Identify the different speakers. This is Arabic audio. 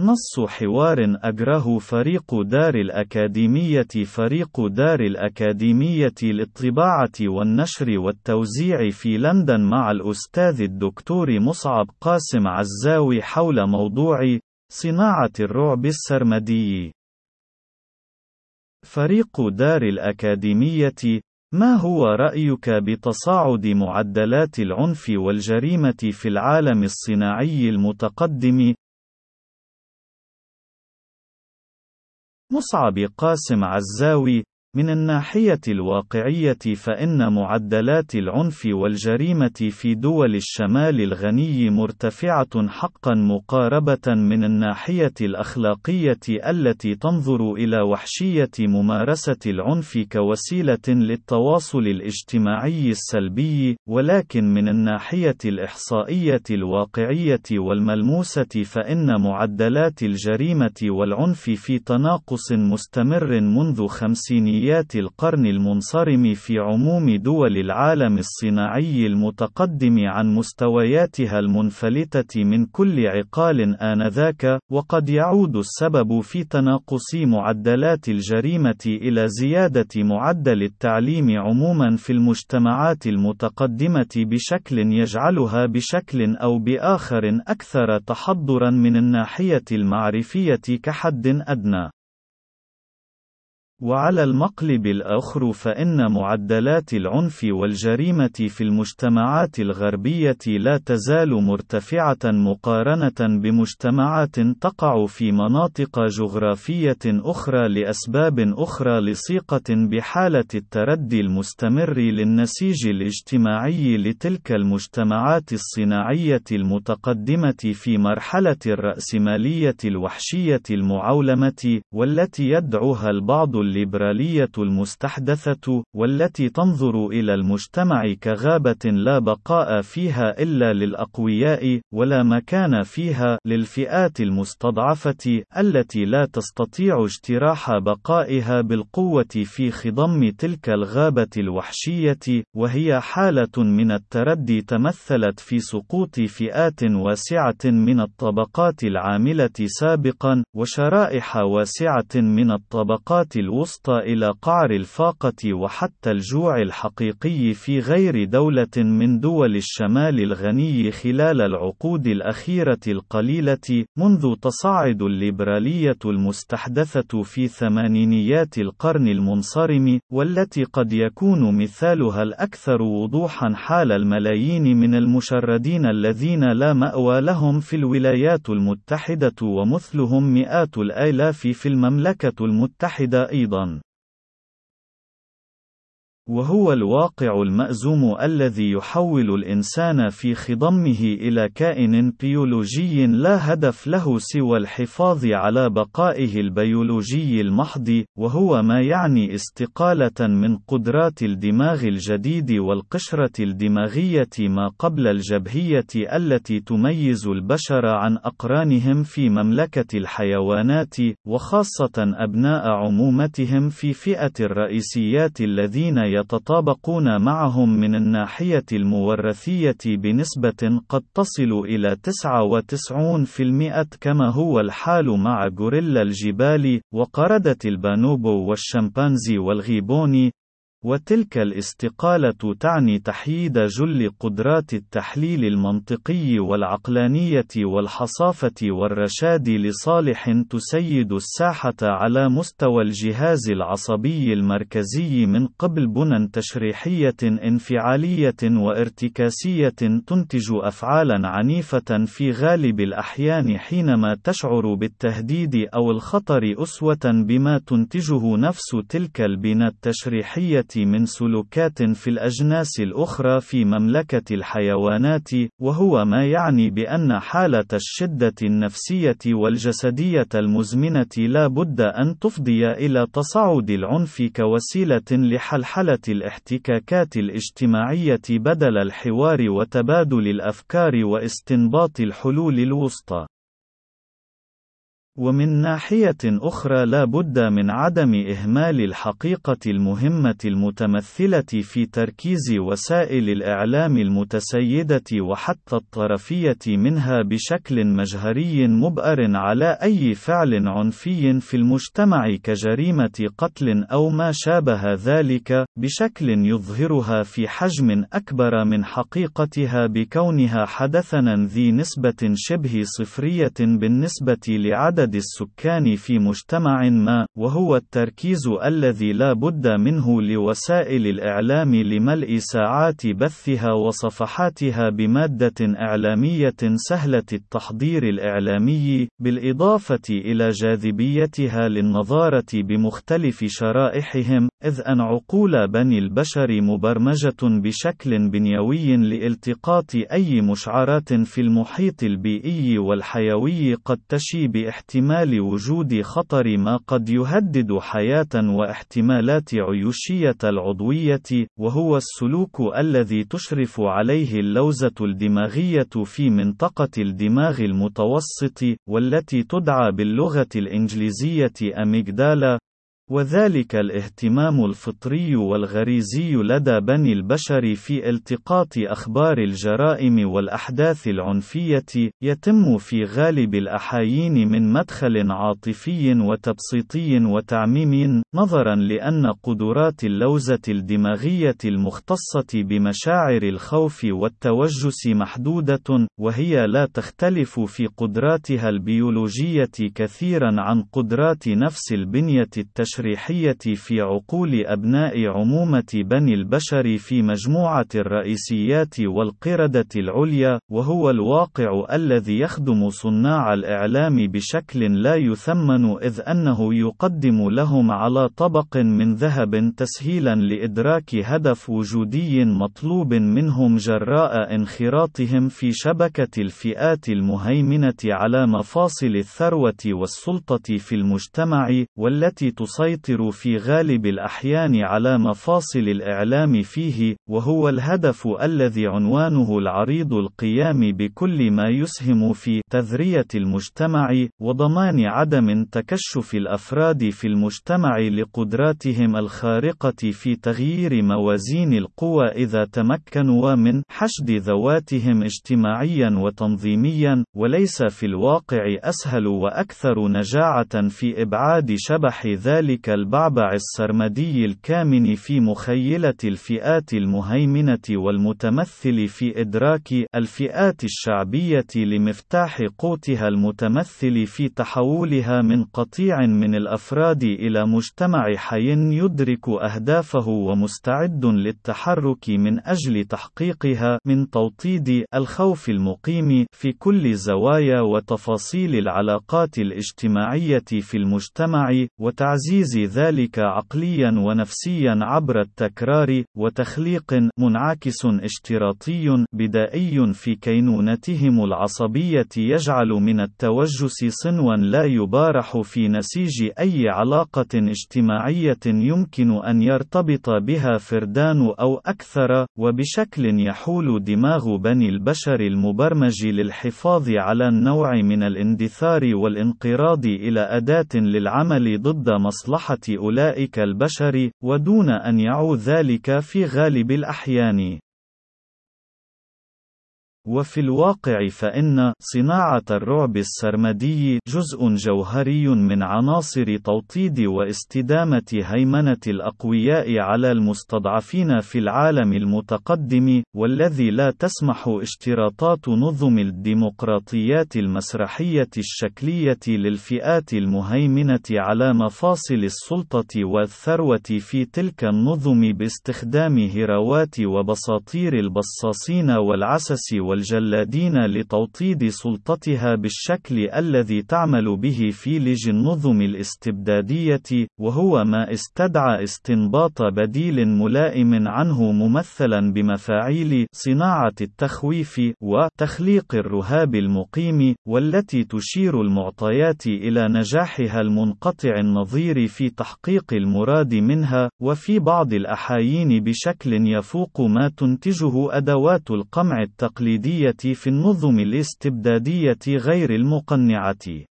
Speaker 1: نص حوار أجره فريق دار الأكاديمية فريق دار الأكاديمية للطباعة والنشر والتوزيع في لندن مع الأستاذ الدكتور مصعب قاسم عزاوي حول موضوع صناعة الرعب السرمدي. فريق دار الأكاديمية ما هو رأيك بتصاعد معدلات العنف والجريمة في العالم الصناعي المتقدم؟ مصعب قاسم عزاوي من الناحية الواقعية فإن معدلات العنف والجريمة في دول الشمال الغني مرتفعة حقا مقاربة من الناحية الأخلاقية التي تنظر إلى وحشية ممارسة العنف كوسيلة للتواصل الاجتماعي السلبي، ولكن من الناحية الإحصائية الواقعية والملموسة فإن معدلات الجريمة والعنف في تناقص مستمر منذ خمسينيات عمليات القرن المنصرم في عموم دول العالم الصناعي المتقدم عن مستوياتها المنفلتة من كل عقال آنذاك، وقد يعود السبب في تناقص معدلات الجريمة إلى زيادة معدل التعليم عموما في المجتمعات المتقدمة بشكل يجعلها بشكل أو بآخر أكثر تحضرا من الناحية المعرفية كحد أدنى. وعلى المقلب الآخر فإن معدلات العنف والجريمة في المجتمعات الغربية لا تزال مرتفعة مقارنة بمجتمعات تقع في مناطق جغرافية أخرى لأسباب أخرى لصيقة بحالة التردي المستمر للنسيج الاجتماعي لتلك المجتمعات الصناعية المتقدمة في مرحلة الرأسمالية الوحشية المعولمة، والتي يدعوها البعض الليبرالية المستحدثة، والتي تنظر إلى المجتمع كغابة لا بقاء فيها إلا للأقوياء، ولا مكان فيها للفئات المستضعفة، التي لا تستطيع اجتراح بقائها بالقوة في خضم تلك الغابة الوحشية، وهي حالة من التردي تمثلت في سقوط فئات واسعة من الطبقات العاملة سابقا، وشرائح واسعة من الطبقات الوسطى الوسطى إلى قعر الفاقة وحتى الجوع الحقيقي في غير دولة من دول الشمال الغني خلال العقود الأخيرة القليلة، منذ تصاعد الليبرالية المستحدثة في ثمانينيات القرن المنصرم، والتي قد يكون مثالها الأكثر وضوحًا حال الملايين من المشردين الذين لا مأوى لهم في الولايات المتحدة ومثلهم مئات الآلاف في المملكة المتحدة أيضًا. أيضا وهو الواقع المأزوم الذي يحول الإنسان في خضمه إلى كائن بيولوجي لا هدف له سوى الحفاظ على بقائه البيولوجي المحض، وهو ما يعني استقالة من قدرات الدماغ الجديد والقشرة الدماغية ما قبل الجبهية التي تميز البشر عن أقرانهم في مملكة الحيوانات، وخاصة أبناء عمومتهم في فئة الرئيسيات الذين يتطابقون معهم من الناحية المورثية بنسبة قد تصل إلى 99% كما هو الحال مع غوريلا الجبال، وقردة البانوبو والشمبانزي والغيبوني، وتلك الاستقالة تعني تحييد جل قدرات التحليل المنطقي والعقلانية والحصافة والرشاد لصالح تسيد الساحة على مستوى الجهاز العصبي المركزي من قبل بنى تشريحية انفعالية وارتكاسية تنتج أفعالا عنيفة في غالب الأحيان حينما تشعر بالتهديد أو الخطر أسوة بما تنتجه نفس تلك البنى التشريحية من سلوكات في الأجناس الأخرى في مملكة الحيوانات، وهو ما يعني بأن حالة الشدة النفسية والجسدية المزمنة لا بد أن تفضي إلى تصاعد العنف كوسيلة لحلحلة الاحتكاكات الاجتماعية بدل الحوار وتبادل الأفكار واستنباط الحلول الوسطى. ومن ناحية أخرى لا بد من عدم إهمال الحقيقة المهمة المتمثلة في تركيز وسائل الإعلام المتسيدة وحتى الطرفية منها بشكل مجهري مبأر على أي فعل عنفي في المجتمع كجريمة قتل أو ما شابه ذلك، بشكل يظهرها في حجم أكبر من حقيقتها بكونها حدثًا ذي نسبة شبه صفرية بالنسبة لعدد السكان في مجتمع ما، وهو التركيز الذي لا بد منه لوسائل الإعلام لملء ساعات بثها وصفحاتها بمادة إعلامية سهلة التحضير الإعلامي، بالإضافة إلى جاذبيتها للنظارة بمختلف شرائحهم، إذ أن عقول بني البشر مبرمجة بشكل بنيوي لالتقاط أي مشعرات في المحيط البيئي والحيوي قد تشي باحتمال وجود خطر ما قد يهدد حياة واحتمالات عيوشية العضوية، وهو السلوك الذي تشرف عليه اللوزة الدماغية في منطقة الدماغ المتوسط، والتي تدعى باللغة الإنجليزية أميجدالا، وذلك الاهتمام الفطري والغريزي لدى بني البشر في التقاط أخبار الجرائم والأحداث العنفية، يتم في غالب الأحايين من مدخل عاطفي وتبسيطي وتعميمي، نظرا لأن قدرات اللوزة الدماغية المختصة بمشاعر الخوف والتوجس محدودة، وهي لا تختلف في قدراتها البيولوجية كثيرا عن قدرات نفس البنية التشريعية. التشريحية في عقول أبناء عمومة بني البشر في مجموعة الرئيسيات والقردة العليا، وهو الواقع الذي يخدم صناع الإعلام بشكل لا يثمن إذ أنه يقدم لهم على طبق من ذهب تسهيلا لإدراك هدف وجودي مطلوب منهم جراء انخراطهم في شبكة الفئات المهيمنة على مفاصل الثروة والسلطة في المجتمع، والتي تسيطر يسيطر في غالب الأحيان على مفاصل الإعلام فيه، وهو الهدف الذي عنوانه العريض القيام بكل ما يسهم في تذرية المجتمع، وضمان عدم تكشف الأفراد في المجتمع لقدراتهم الخارقة في تغيير موازين القوى إذا تمكنوا من حشد ذواتهم اجتماعيا وتنظيميا، وليس في الواقع أسهل وأكثر نجاعة في إبعاد شبح ذلك ذلك البعبع السرمدي الكامن في مخيلة الفئات المهيمنة والمتمثل في إدراك الفئات الشعبية لمفتاح قوتها المتمثل في تحولها من قطيع من الأفراد إلى مجتمع حي يدرك أهدافه ومستعد للتحرك من أجل تحقيقها من توطيد الخوف المقيم في كل زوايا وتفاصيل العلاقات الاجتماعية في المجتمع وتعزيز تعزيز ذلك عقليا ونفسيا عبر التكرار وتخليق منعكس اشتراطي بدائي في كينونتهم العصبية يجعل من التوجس صنوا لا يبارح في نسيج أي علاقة اجتماعية يمكن أن يرتبط بها فردان أو أكثر وبشكل يحول دماغ بني البشر المبرمج للحفاظ على النوع من الاندثار والانقراض إلى أداة للعمل ضد مصلحة. مصلحة أولئك البشر، ودون أن يعود ذلك في غالب الأحيان. وفي الواقع فإن صناعة الرعب السرمدي جزء جوهري من عناصر توطيد واستدامة هيمنة الأقوياء على المستضعفين في العالم المتقدم، والذي لا تسمح اشتراطات نظم الديمقراطيات المسرحية الشكلية للفئات المهيمنة على مفاصل السلطة والثروة في تلك النظم باستخدام هراوات وبساطير البصاصين والعسس والجلادين لتوطيد سلطتها بالشكل الذي تعمل به في لج النظم الاستبدادية، وهو ما استدعى استنباط بديل ملائم عنه ممثلا بمفاعيل صناعة التخويف وتخليق الرهاب المقيم، والتي تشير المعطيات إلى نجاحها المنقطع النظير في تحقيق المراد منها، وفي بعض الأحايين بشكل يفوق ما تنتجه أدوات القمع التقليدية التقليدية في النظم الاستبدادية غير المقنعة.